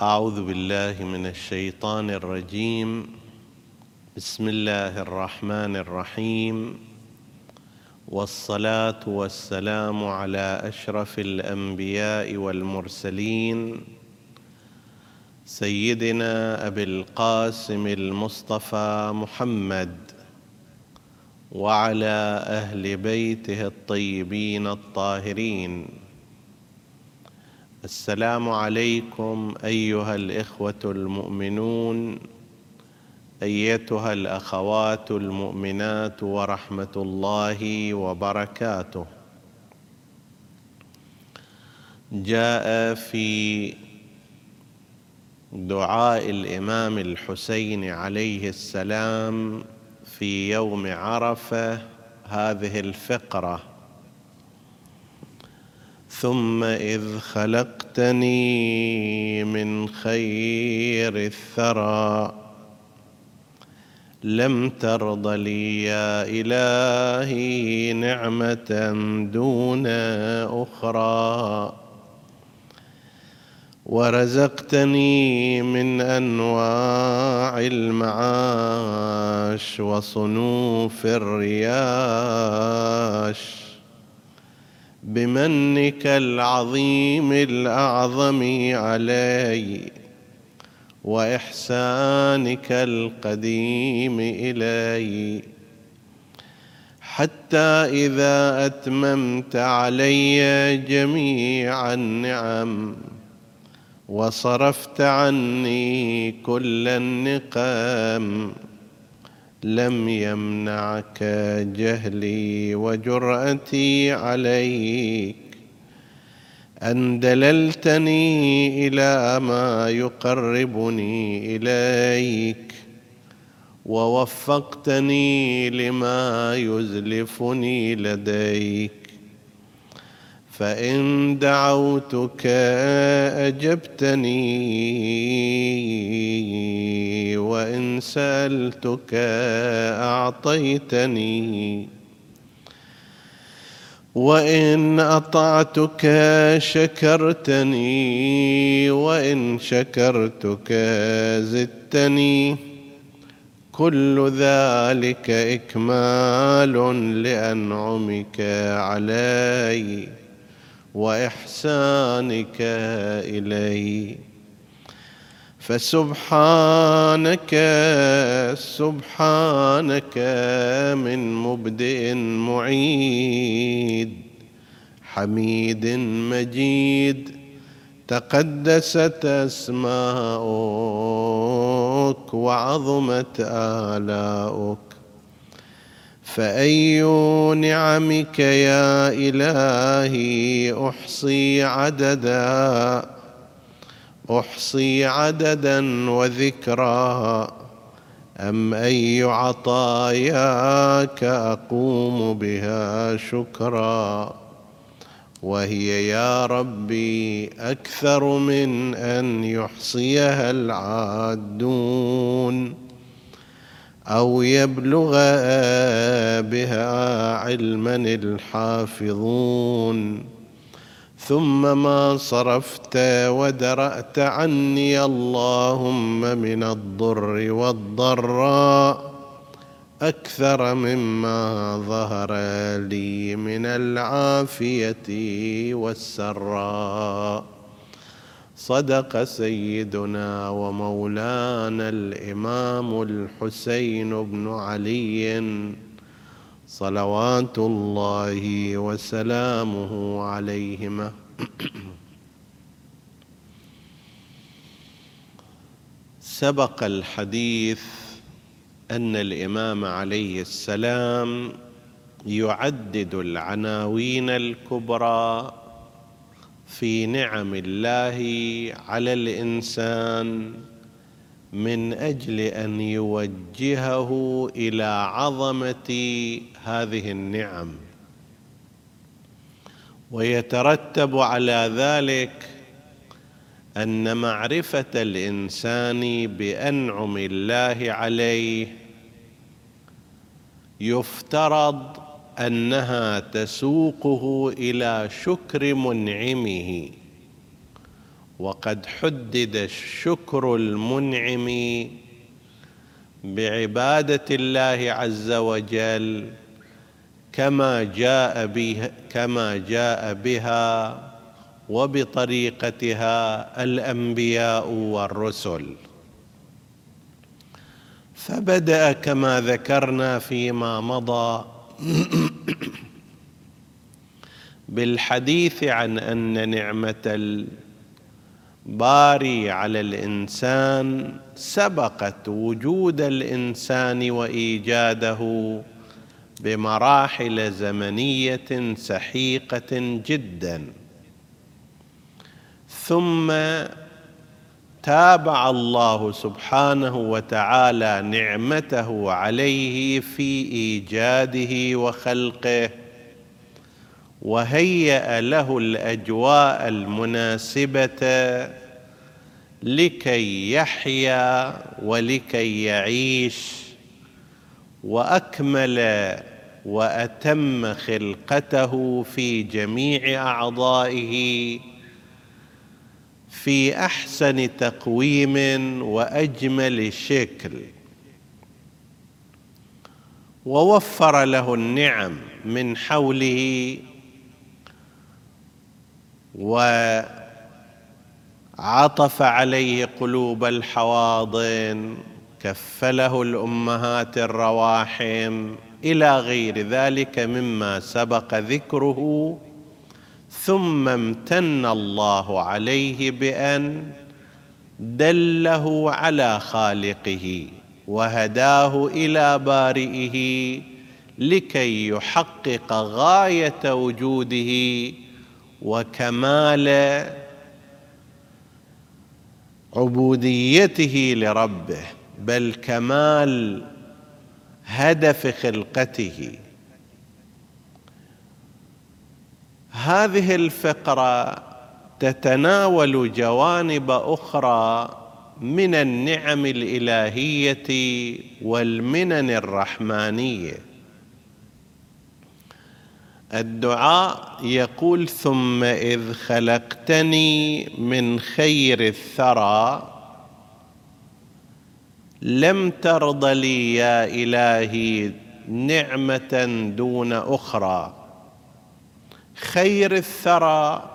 أعوذ بالله من الشيطان الرجيم. بسم الله الرحمن الرحيم. والصلاة والسلام على أشرف الأنبياء والمرسلين. سيدنا أبي القاسم المصطفى محمد وعلى أهل بيته الطيبين الطاهرين. السلام عليكم أيها الإخوة المؤمنون أيتها الأخوات المؤمنات ورحمة الله وبركاته. جاء في دعاء الإمام الحسين عليه السلام في يوم عرفة هذه الفقرة. ثم إذ خلقتني من خير الثرى. لم ترض لي يا إلهي نعمة دون أخرى. ورزقتني من أنواع المعاش وصنوف الرياش. بمنك العظيم الأعظم علي وإحسانك القديم إلي. حتى إذا أتممت علي جميع النعم وصرفت عني كل النقم لم يمنعك جهلي وجرأتي عليك. أن دللتني إلى ما يقربني إليك ووفقتني لما يزلفني لديك. فإن دعوتك أجبتني وإن سألتك أعطيتني وإن أطعتك شكرتني وإن شكرتك زدتني كل ذلك إكمال لأنعمك علي. وإحسانك إلي. فسبحانك سبحانك من مبدئ معيد. حميد مجيد. تقدست اسماؤك وعظمت آلاؤك. فأي نعمك يا إلهي أحصي عددا أحصي عددا وذكرا. أم أي عطاياك أقوم بها شكرا؟ وهي يا ربي أكثر من أن يحصيها العادون. أو يبلغ بها علما الحافظون. ثم ما صرفت ودرأت عني اللهم من الضر والضراء أكثر مما ظهر لي من العافية والسراء. صدق سيدنا ومولانا الإمام الحسين بن علي. صلوات الله وسلامه عليهما. سبق الحديث أن الإمام عليه السلام يعدد العناوين الكبرى في نعم الله على الإنسان من أجل أن يوجهه إلى عظمة هذه النعم. ويترتب على ذلك أن معرفة الإنسان بأنعم الله عليه يفترض أنها تسوقه إلى شكر منعمه. وقد حدد الشكر المنعم بعبادة الله عز وجل كما جاء بها كما جاء بها وبطريقتها الأنبياء والرسل. فبدأ كما ذكرنا فيما مضى بالحديث عن أن نعمة الباري على الإنسان سبقت وجود الإنسان وإيجاده بمراحل زمنية سحيقة جدا. ثم تابع الله سبحانه وتعالى نعمته عليه في إيجاده وخلقه وهيأ له الأجواء المناسبة لكي يحيا ولكي يعيش وأكمل وأتم خلقته في جميع أعضائه. في أحسن تقويم وأجمل شكل. ووفر له النعم من حوله وعطف عليه قلوب الحواضن كفله الأمهات الرواحم إلى غير ذلك مما سبق ذكره ثم امتن الله عليه بأن دله على خالقه وهداه إلى بارئه لكي يحقق غاية وجوده وكمال عبوديته لربه بل كمال هدف خلقته. هذه الفقرة تتناول جوانب أخرى من النعم الإلهية والمنن الرحمانية. الدعاء يقول ثم إذ خلقتني من خير الثرى لم ترض لي يا إلهي نعمة دون أخرى. خير الثرى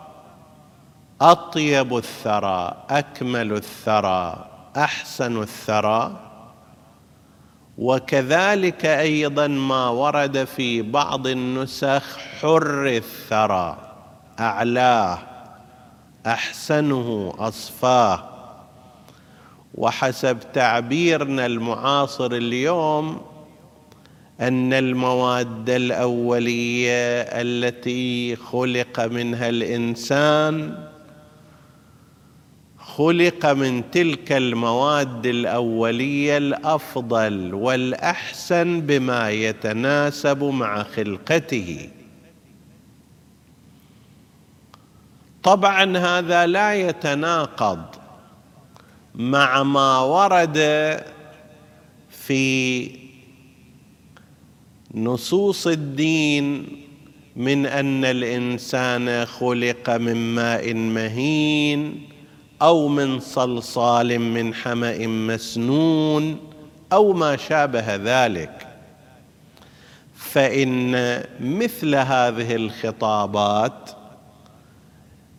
أطيب الثرى أكمل الثرى أحسن الثرى. وكذلك أيضا ما ورد في بعض النسخ حر الثرى أعلاه أحسنه أصفاه. وحسب تعبيرنا المعاصر اليوم أن المواد الأولية التي خلق منها الإنسان خلق من تلك المواد الأولية الأفضل والأحسن بما يتناسب مع خلقته. طبعا هذا لا يتناقض مع ما ورد في نصوص الدين من أن الإنسان خلق من ماء مهين أو من صلصال من حمأ مسنون أو ما شابه ذلك. فإن مثل هذه الخطابات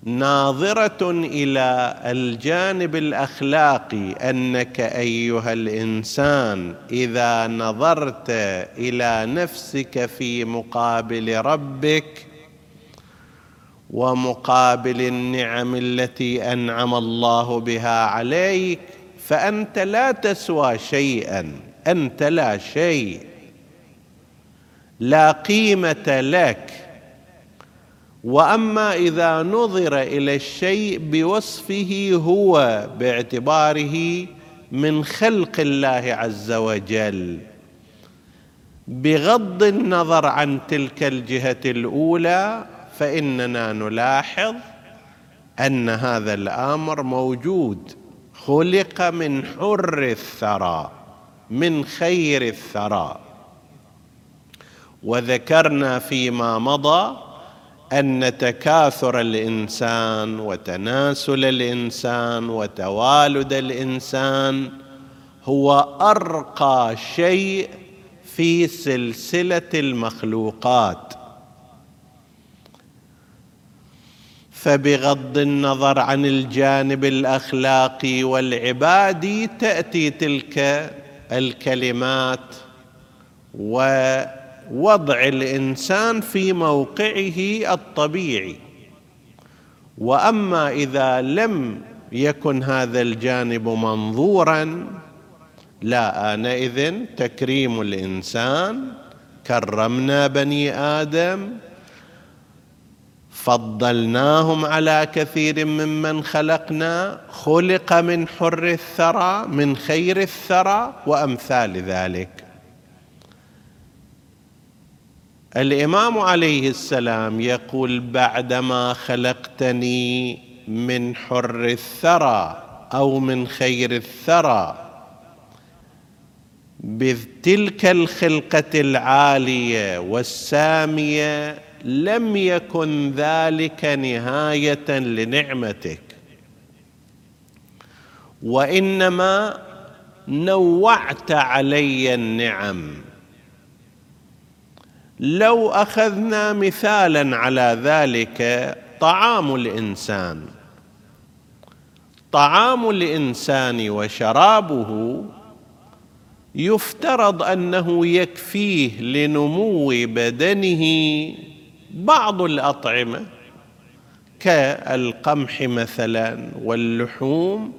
ناظرة إلى الجانب الأخلاقي أنك أيها الإنسان إذا نظرت إلى نفسك في مقابل ربك ومقابل النعم التي أنعم الله بها عليك فأنت لا تسوى شيئا أنت لا شيء لا قيمة لك. وأما إذا نظر إلى الشيء بوصفه هو باعتباره من خلق الله عز وجل. بغض النظر عن تلك الجهة الأولى فإننا نلاحظ أن هذا الأمر موجود. خلق من حر الثرى من خير الثرى. وذكرنا فيما مضى أن تكاثر الإنسان وتناسل الإنسان وتوالد الإنسان هو أرقى شيء في سلسلة المخلوقات. فبغض النظر عن الجانب الأخلاقي والعبادي تأتي تلك الكلمات ووضع الإنسان في موقعه الطبيعي. وأما إذا لم يكن هذا الجانب منظورا لا آنئذ تكريم الإنسان. كرمنا بني آدم فضلناهم على كثير ممن خلقنا. خلق من حر الثرى من خير الثرى وأمثال ذلك. الإمام عليه السلام يقول بعدما خلقتني من حر الثرى أو من خير الثرى بتلك الخلقه العاليه والساميه لم يكن ذلك نهايه لنعمتك وانما نوعت علي النعم لو أخذنا مثالا على ذلك طعام الإنسان. طعام الإنسان وشرابه يفترض أنه يكفيه لنمو بدنه بعض الأطعمة كالقمح مثلا واللحوم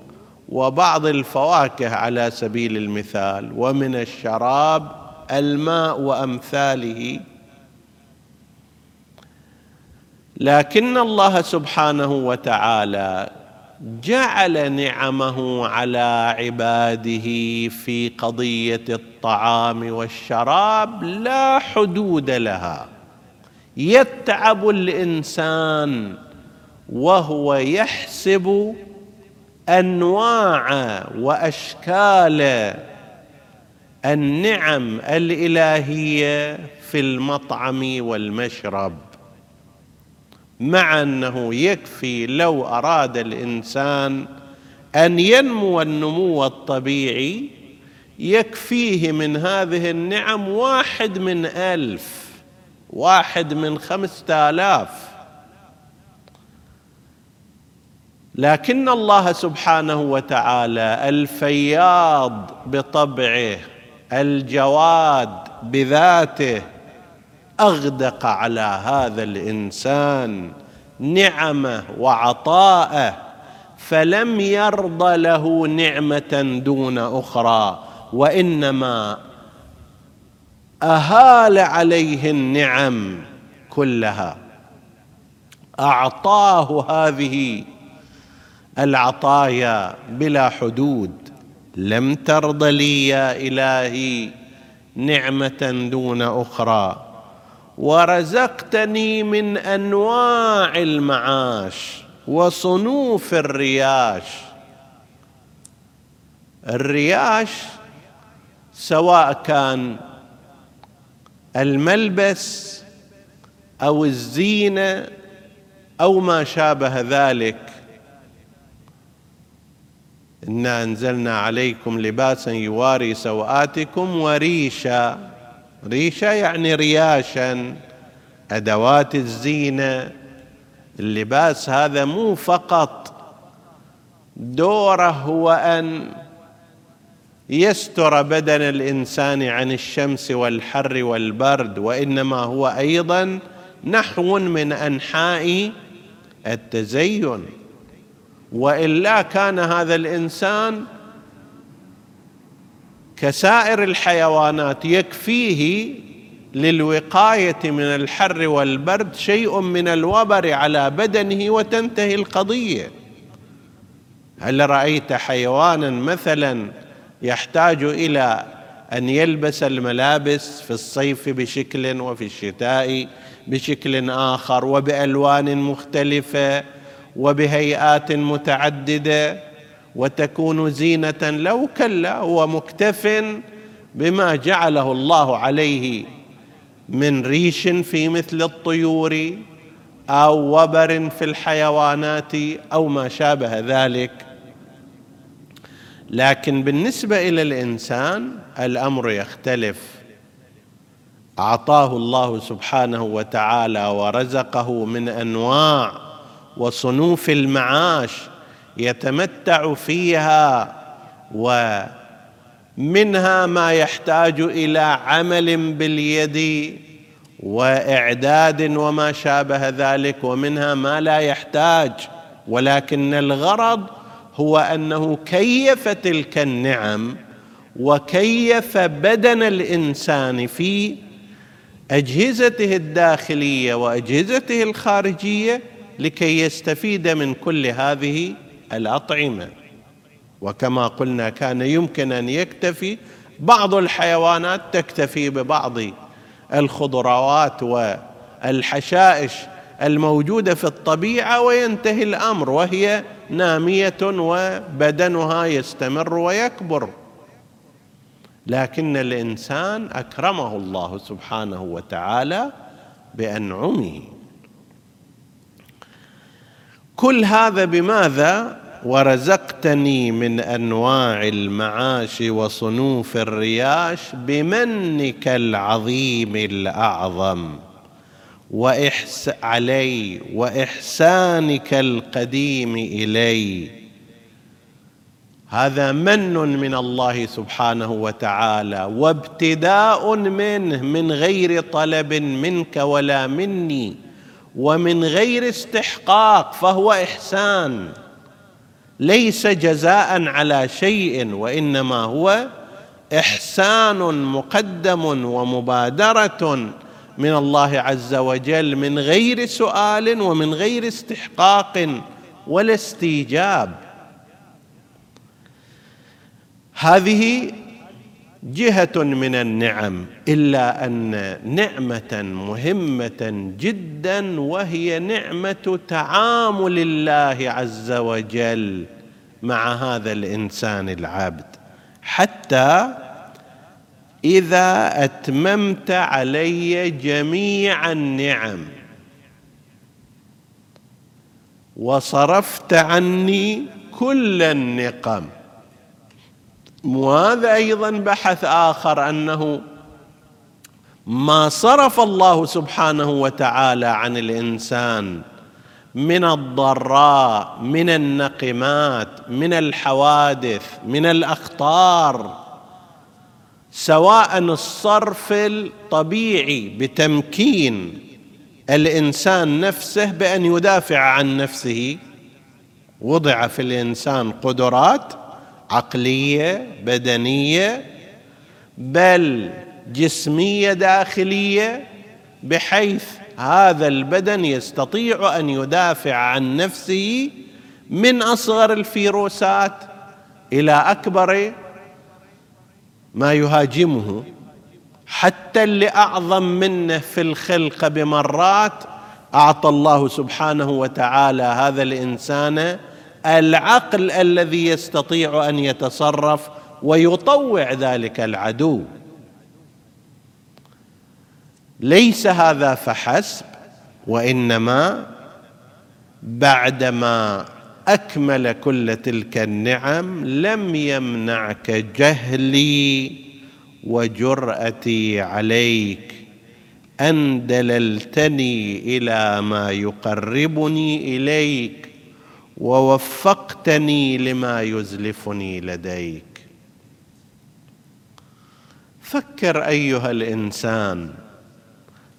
وبعض الفواكه على سبيل المثال ومن الشراب الماء وأمثاله. لكن الله سبحانه وتعالى جعل نعمه على عباده في قضية الطعام والشراب لا حدود لها. يتعب الإنسان وهو يحسب أنواع وأشكال النعم الإلهية في المطعم والمشرب. مع أنه يكفي لو أراد الإنسان أن ينمو النمو الطبيعي يكفيه من هذه النعم واحد من ألف واحد من خمسة آلاف. لكن الله سبحانه وتعالى الفياض بطبعه الجواد بذاته أغدق على هذا الإنسان نعمة وعطاءة فلم يرض له نعمة دون أخرى وإنما أهال عليه النعم كلها. أعطاه هذه العطايا بلا حدود. لم ترض لي يا إلهي نعمة دون أخرى. ورزقتني من أنواع المعاش وصنوف الرياش. الرياش سواء كان الملبس أو الزينة أو ما شابه ذلك. إنا أنزلنا عليكم لباسا يواري سوآتكم وريشا. ريشا يعني رياشا أدوات الزينة. اللباس هذا مو فقط دوره هو أن يستر بدن الإنسان عن الشمس والحر والبرد وإنما هو أيضا نحو من أنحاء التزين. وإلا كان هذا الإنسان كسائر الحيوانات يكفيه للوقاية من الحر والبرد شيء من الوبر على بدنه وتنتهي القضية. هل رأيت حيوانا مثلا يحتاج إلى أن يلبس الملابس في الصيف بشكل وفي الشتاء بشكل آخر وبألوان مختلفة وبهيئات متعددة؟ وتكون زينة لو كلا هو مكتف بما جعله الله عليه من ريش في مثل الطيور أو وبر في الحيوانات أو ما شابه ذلك. لكن بالنسبة إلى الإنسان الأمر يختلف. أعطاه الله سبحانه وتعالى ورزقه من أنواع وصنوف المعاش يتمتع فيها ومنها ما يحتاج إلى عمل باليد وإعداد وما شابه ذلك ومنها ما لا يحتاج ولكن الغرض هو أنه كيف تلك النعم وكيف بدن الإنسان في أجهزته الداخلية وأجهزته الخارجية لكي يستفيد من كل هذه الأطعمة. وكما قلنا كان يمكن أن يكتفي بعض الحيوانات تكتفي ببعض الخضروات والحشائش الموجودة في الطبيعة وينتهي الأمر وهي نامية وبدنها يستمر ويكبر. لكن الإنسان أكرمه الله سبحانه وتعالى بأنعمه. كل هذا بماذا؟ ورزقتني من أنواع المعاش وصنوف الرياش بمنك العظيم الأعظم. وإحس علي وإحسانك القديم إلي. هذا من من الله سبحانه وتعالى وابتداء منه من غير طلب منك ولا مني. ومن غير استحقاق فهو إحسان. ليس جزاء على شيء وإنما هو إحسان مقدم ومبادرة من الله عز وجل من غير سؤال ومن غير استحقاق ولا استيجاب. هذه جهة من النعم إلا أن نعمة مهمة جدا وهي نعمة تعامل الله عز وجل مع هذا الإنسان العبد. حتى إذا أتممت علي جميع النعم وصرفت عني كل النقم وهذا أيضا بحث آخر أنه ما صرف الله سبحانه وتعالى عن الإنسان من الضراء من النقمات من الحوادث من الأخطار سواء الصرف الطبيعي بتمكين الإنسان نفسه بأن يدافع عن نفسه. وضع في الإنسان قدرات عقلية بدنية بل جسمية داخلية بحيث هذا البدن يستطيع أن يدافع عن نفسه من أصغر الفيروسات إلى أكبر ما يهاجمه. حتى اللي أعظم منه في الخلقه بمرات أعطى الله سبحانه وتعالى هذا الإنسان العقل الذي يستطيع أن يتصرف ويطوع ذلك العدو. ليس هذا فحسب وإنما بعدما أكمل كل تلك النعم لم يمنعك جهلي وجرأتي عليك أن دللتني إلى ما يقربني إليك. ووفقتني لما يزلفني لديك. فكر أيها الإنسان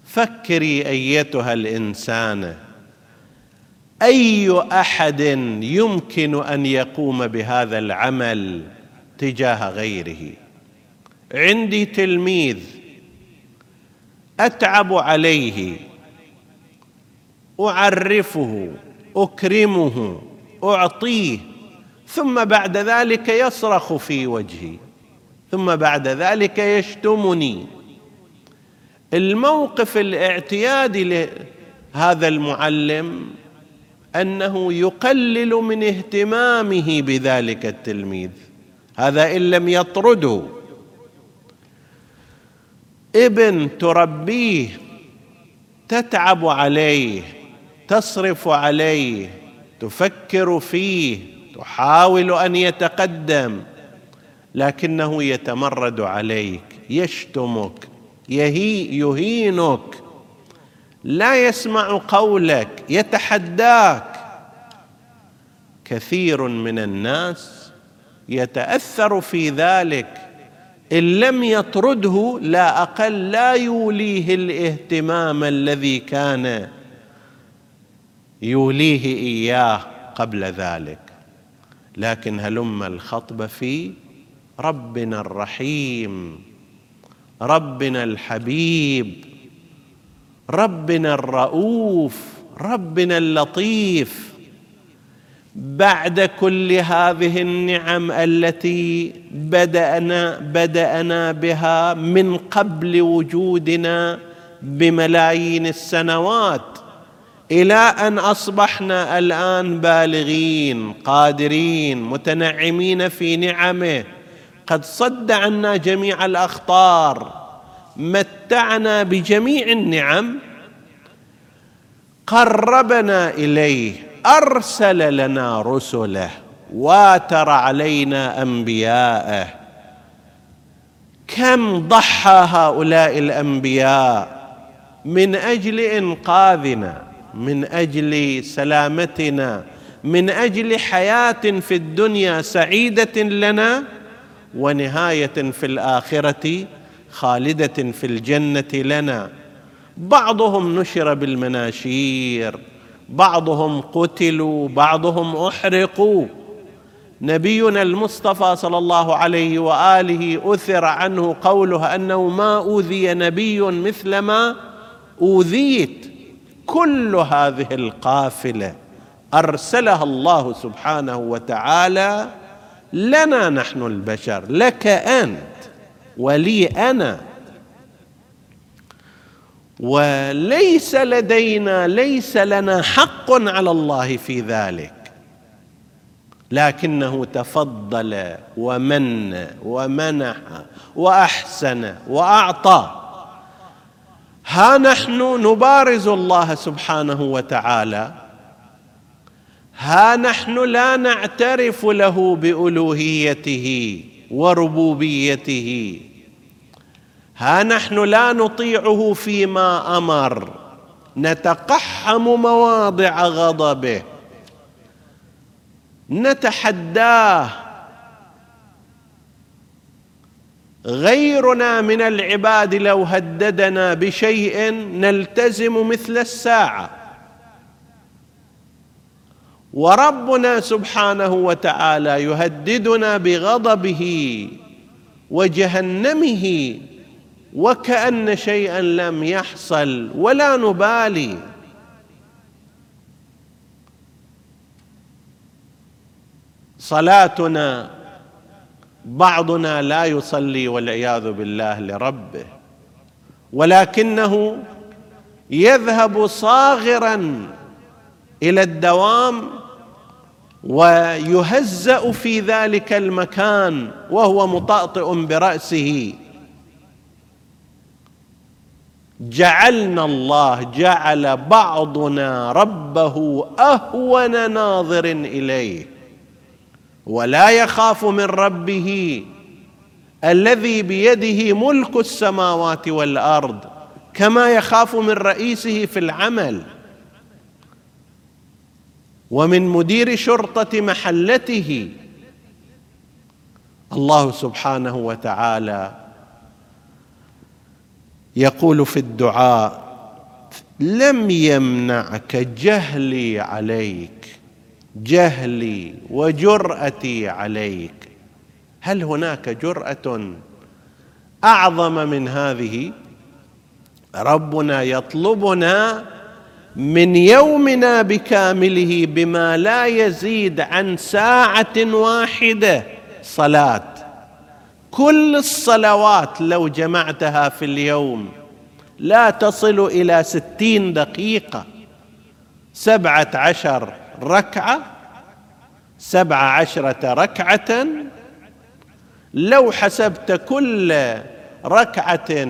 فكري أيتها الانسانه أي أحد يمكن أن يقوم بهذا العمل تجاه غيره؟ عندي تلميذ أتعب عليه أعرفه أكرمه أعطيه ثم بعد ذلك يصرخ في وجهي ثم بعد ذلك يشتمني. الموقف الاعتيادي لهذا المعلم أنه يقلل من اهتمامه بذلك التلميذ. هذا إن لم يطرده. ابن تربيه تتعب عليه. تصرف عليه تفكر فيه تحاول أن يتقدم لكنه يتمرد عليك يشتمك يهي يهينك لا يسمع قولك يتحداك. كثير من الناس يتأثر في ذلك إن لم يطرده لا أقل لا يوليه الاهتمام الذي كان يوليه إياه قبل ذلك. لكن هلم الخطب في ربنا الرحيم ربنا الحبيب ربنا الرؤوف ربنا اللطيف. بعد كل هذه النعم التي بدأنا بدأنا بها من قبل وجودنا بملايين السنوات إلى أن أصبحنا الآن بالغين قادرين متنعمين في نعمه. قد صد عنا جميع الأخطار. متعنا بجميع النعم. قربنا إليه. أرسل لنا رسله. واتر علينا أنبياءه. كم ضحى هؤلاء الأنبياء؟ من أجل إنقاذنا. من أجل سلامتنا من أجل حياة في الدنيا سعيدة لنا ونهاية في الآخرة خالدة في الجنة لنا. بعضهم نشر بالمناشير بعضهم قتلوا بعضهم أحرقوا. نبينا المصطفى صلى الله عليه وآله أثر عنه قوله أنه ما أوذي نبي مثل ما أوذيت. كل هذه القافلة أرسلها الله سبحانه وتعالى لنا نحن البشر لك أنت ولي أنا. وليس لدينا ليس لنا حق على الله في ذلك. لكنه تفضل ومن ومنح وأحسن وأعطى. ها نحن نبارز الله سبحانه وتعالى. ها نحن لا نعترف له بألوهيته وربوبيته. ها نحن لا نطيعه فيما أمر. نتقحم مواضع غضبه. نتحداه غيرنا من العباد لو هددنا بشيء نلتزم مثل الساعة. وربنا سبحانه وتعالى يهددنا بغضبه وجهنمه وكأن شيئا لم يحصل ولا نبالي. صلاتنا بعضنا لا يصلي والعياذ بالله لربه ولكنه يذهب صاغرا إلى الدوام ويهزأ في ذلك المكان وهو مطأطئ برأسه. جعلنا الله جعل بعضنا ربه أهون ناظر إليه. ولا يخاف من ربه الذي بيده ملك السماوات والأرض كما يخاف من رئيسه في العمل. ومن مدير شرطة محلته. الله سبحانه وتعالى يقول في الدعاء لم يمنعك جهلي عليك جهلي وجرأتي عليك. هل هناك جرأة أعظم من هذه؟ ربنا يطلبنا من يومنا بكامله بما لا يزيد عن ساعة واحدة صلاة. كل الصلوات لو جمعتها في اليوم لا تصل إلى ستين دقيقة. سبعة عشر ركعة سبع عشرة ركعة لو حسبت كل ركعة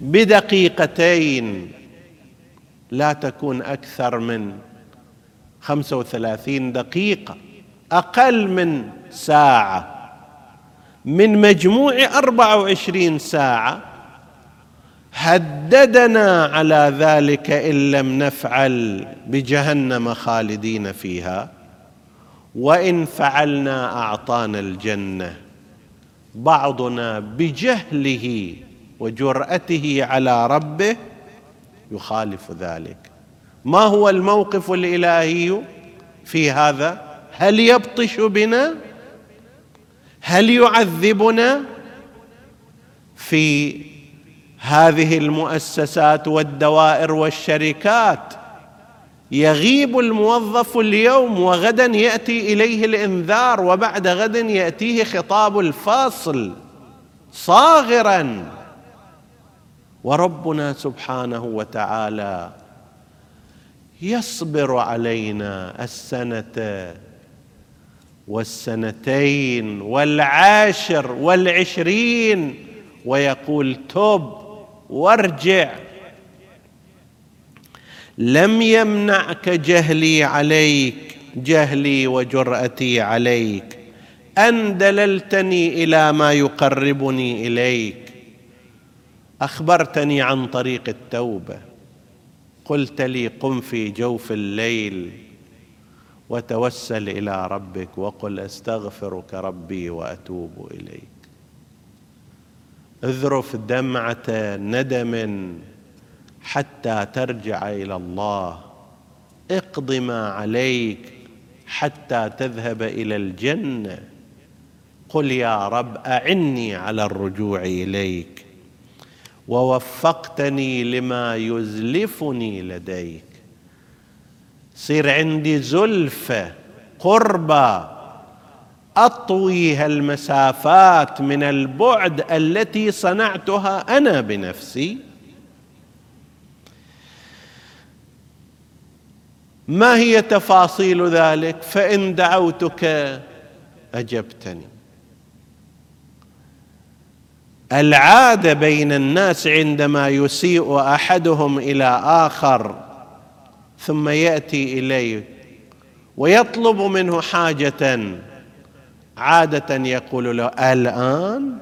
بدقيقتين لا تكون أكثر من خمسة وثلاثين دقيقة أقل من ساعة. من مجموع أربعة وعشرين ساعة هددنا على ذلك إن لم نفعل بجهنم خالدين فيها وإن فعلنا أعطانا الجنة. بعضنا بجهله وجرأته على ربه يخالف ذلك. ما هو الموقف الإلهي في هذا؟ هل يبطش بنا؟ هل يعذبنا؟ في هذه المؤسسات والدوائر والشركات. يغيب الموظف اليوم وغدا يأتي إليه الإنذار وبعد غد يأتيه خطاب الفاصل صاغرا. وربنا سبحانه وتعالى يصبر علينا السنة والسنتين والعاشر والعشرين ويقول تب وارجع. لم يمنعك جهلي عليك جهلي وجرأتي عليك. أن دللتني إلى ما يقربني إليك. أخبرتني عن طريق التوبة. قلت لي قم في جوف الليل وتوسل إلى ربك وقل أستغفرك ربي وأتوب إليك. اذرف دمعة ندم حتى ترجع إلى الله. اقض ما عليك حتى تذهب إلى الجنة. قل يا رب أعني على الرجوع إليك. ووفقتني لما يزلفني لديك. صير عندي زلفة قربة اطوي هالمسافات من البعد التي صنعتها أنا بنفسي. ما هي تفاصيل ذلك؟ فإن دعوتك أجبتني. العادة بين الناس عندما يسيء أحدهم إلى آخر ثم يأتي اليه ويطلب منه حاجة عادة يقول له الآن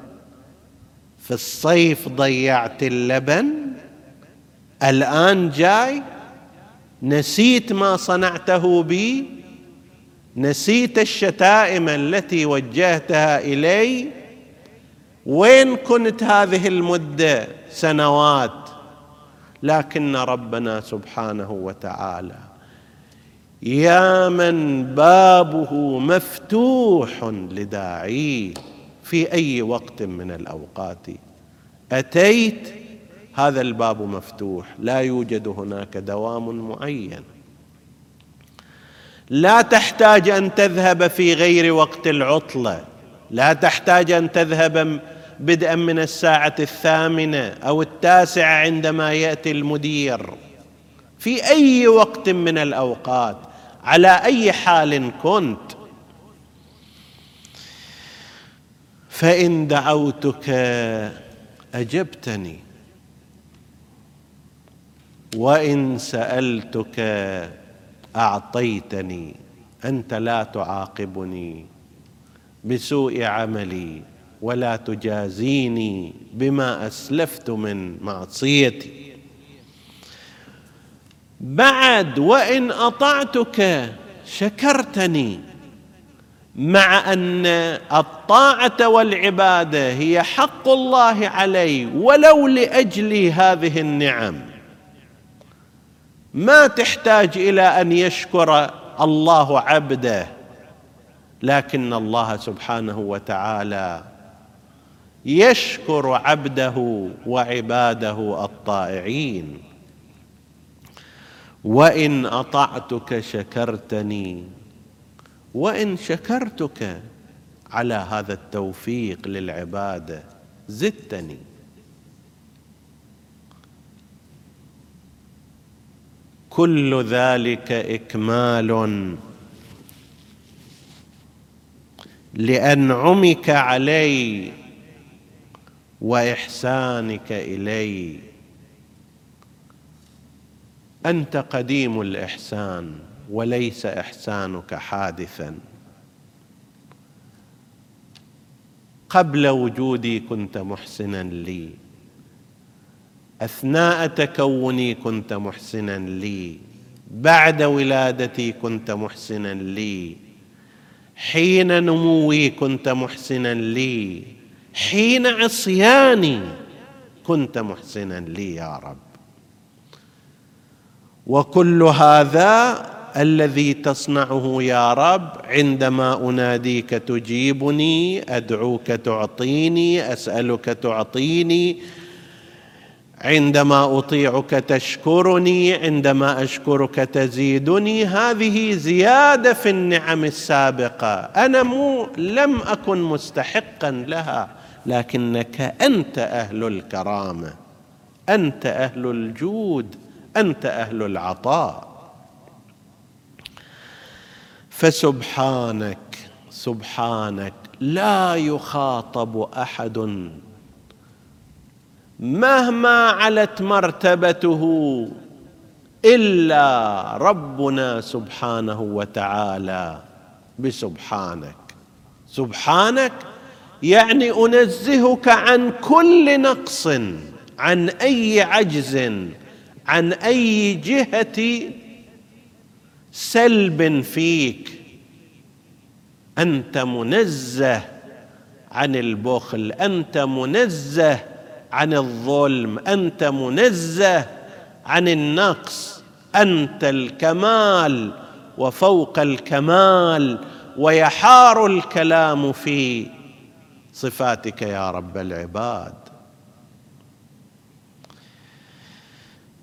في الصيف ضيعت اللبن الآن جاي نسيت ما صنعته بي نسيت الشتائم التي وجهتها إلي وين كنت هذه المدة؟ سنوات. لكن ربنا سبحانه وتعالى يا من بابه مفتوح لداعيه في أي وقت من الأوقات. أتيت؟ هذا الباب مفتوح لا يوجد هناك دوام معين. لا تحتاج أن تذهب في غير وقت العطلة. لا تحتاج أن تذهب بدءا من الساعة الثامنة أو التاسعة عندما يأتي المدير. في أي وقت من الأوقات. على أي حال كنت. فإن دعوتك أجبتني وإن سألتك أعطيتني أنت لا تعاقبني بسوء عملي ولا تجازيني بما أسلفت من معصيتي. بعد وإن أطعتك شكرتني مع أن الطاعة والعبادة هي حق الله علي ولو لاجل هذه النعم. ما تحتاج إلى أن يشكر الله عبده لكن الله سبحانه وتعالى يشكر عبده وعباده الطائعين. وإن أطعتك شكرتني. وإن شكرتك على هذا التوفيق للعبادة زدتني. كل ذلك إكمال لأنعمك علي وإحسانك إلي. أنت قديم الإحسان وليس إحسانك حادثا قبل وجودي كنت محسنا لي. أثناء تكوني كنت محسنا لي. بعد ولادتي كنت محسنا لي. حين نموي كنت محسنا لي. حين عصياني كنت محسنا لي يا رب. وكل هذا الذي تصنعه يا رب عندما أناديك تجيبني أدعوك تعطيني أسألك تعطيني. عندما أطيعك تشكرني عندما أشكرك تزيدني. هذه زيادة في النعم السابقة. أنا مو لم أكن مستحقا لها لكنك أنت أهل الكرامة. أنت أهل الجود. أنت أهل العطاء. فسبحانك سبحانك لا يخاطب أحد. مهما علت مرتبته إلا ربنا سبحانه وتعالى بسبحانك. سبحانك يعني أنزهك عن كل نقص عن أي عجز. عن أي جهة سلب فيك. أنت منزه عن البخل أنت منزه عن الظلم أنت منزه عن النقص. أنت الكمال وفوق الكمال ويحار الكلام في صفاتك يا رب العباد.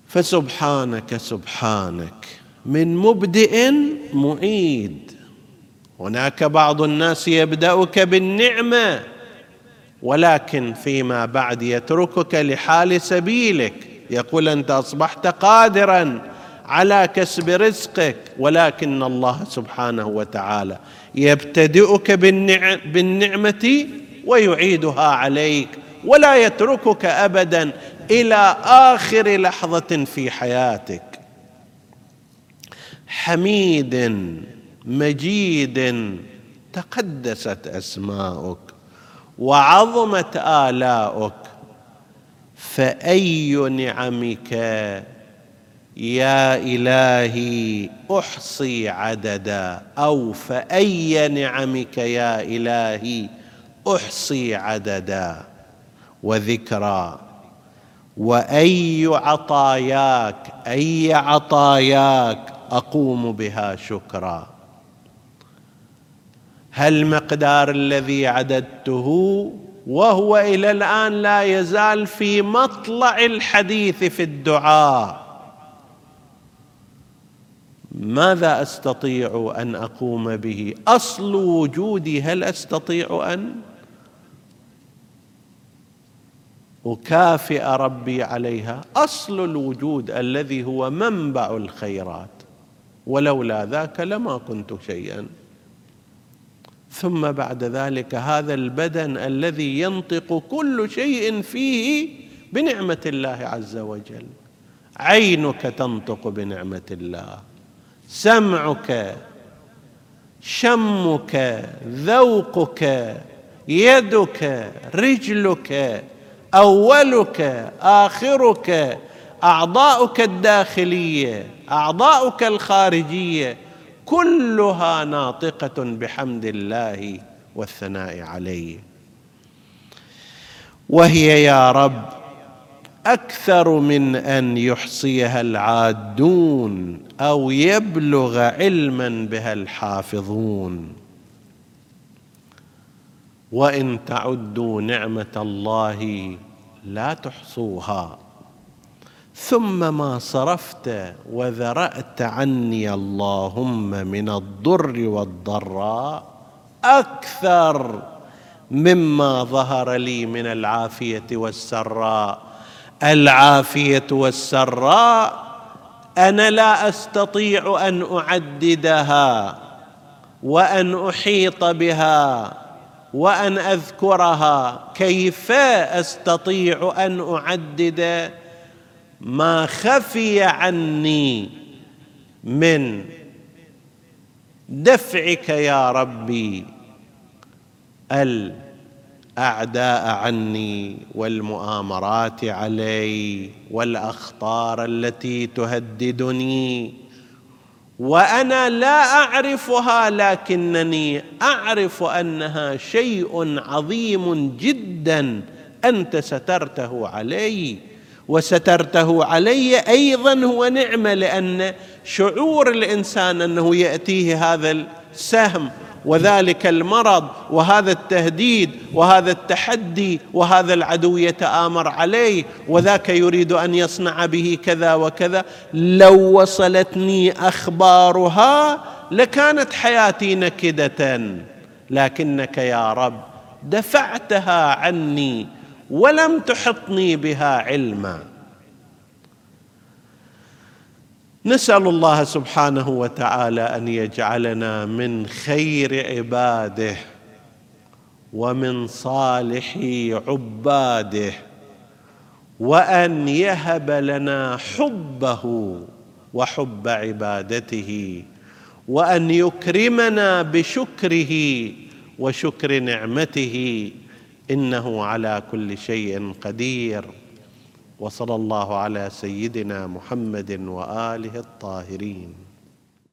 فسبحانك سبحانك. من مبدئ معيد هناك بعض الناس يبدأك بالنعمة ولكن فيما بعد يتركك لحال سبيلك. يقول أنت أصبحت قادرا على كسب رزقك ولكن الله سبحانه وتعالى يبتدئك بالنعمة ويعيدها عليك. ولا يتركك ابدا إلى آخر لحظة في حياتك. حميد مجيد تقدست أسماؤك وعظمت آلاؤك. فأي نعمك يا إلهي أحصي عددا؟ أو فأي نعمك يا إلهي أحصي عددا؟ وذكرى وأي عطاياك أي عطاياك أقوم بها شكرا. هل مقدار الذي عددته؟ وهو إلى الآن لا يزال في مطلع الحديث في الدعاء. ماذا أستطيع أن أقوم به؟ أصل وجودي هل أستطيع أن اكافئ ربي عليها أصل الوجود الذي هو منبع الخيرات ولولا ذاك لما كنت شيئا. ثم بعد ذلك هذا البدن الذي ينطق كل شيء فيه بنعمة الله عز وجل. عينك تنطق بنعمة الله سمعك شمك ذوقك يدك رجلك أولك آخرك أعضاؤك الداخلية أعضاؤك الخارجية كلها ناطقة بحمد الله والثناء عليه. وهي يا رب أكثر من أن يحصيها العادون أو يبلغ علما بها الحافظون. وإن تعدوا نعمة الله لا تحصوها. ثم ما صرفت وذرأت عني اللهم من الضر والضراء أكثر مما ظهر لي من العافية والسراء. العافية والسراء أنا لا أستطيع أن أعددها وأن أحيط بها. وأن أذكرها كيف أستطيع أن أعدد ما خفي عني من دفعك يا ربي الأعداء عني والمؤامرات علي والأخطار التي تهددني وأنا لا أعرفها لكنني أعرف أنها شيء عظيم جدا. أنت سترته علي وسترته علي أيضا هو نعمة لأن شعور الإنسان أنه يأتيه هذا السهم. وذلك المرض وهذا التهديد وهذا التحدي وهذا العدو يتآمر عليه وذاك يريد أن يصنع به كذا وكذا. لو وصلتني أخبارها لكانت حياتي نكدة. لكنك يا رب دفعتها عني ولم تحطني بها علما. نسأل الله سبحانه وتعالى أن يجعلنا من خير عباده ومن صالح عباده وأن يهب لنا حبه وحب عبادته وأن يكرمنا بشكره وشكر نعمته إنه على كل شيء قدير. وصلى الله على سيدنا محمد وآله الطاهرين.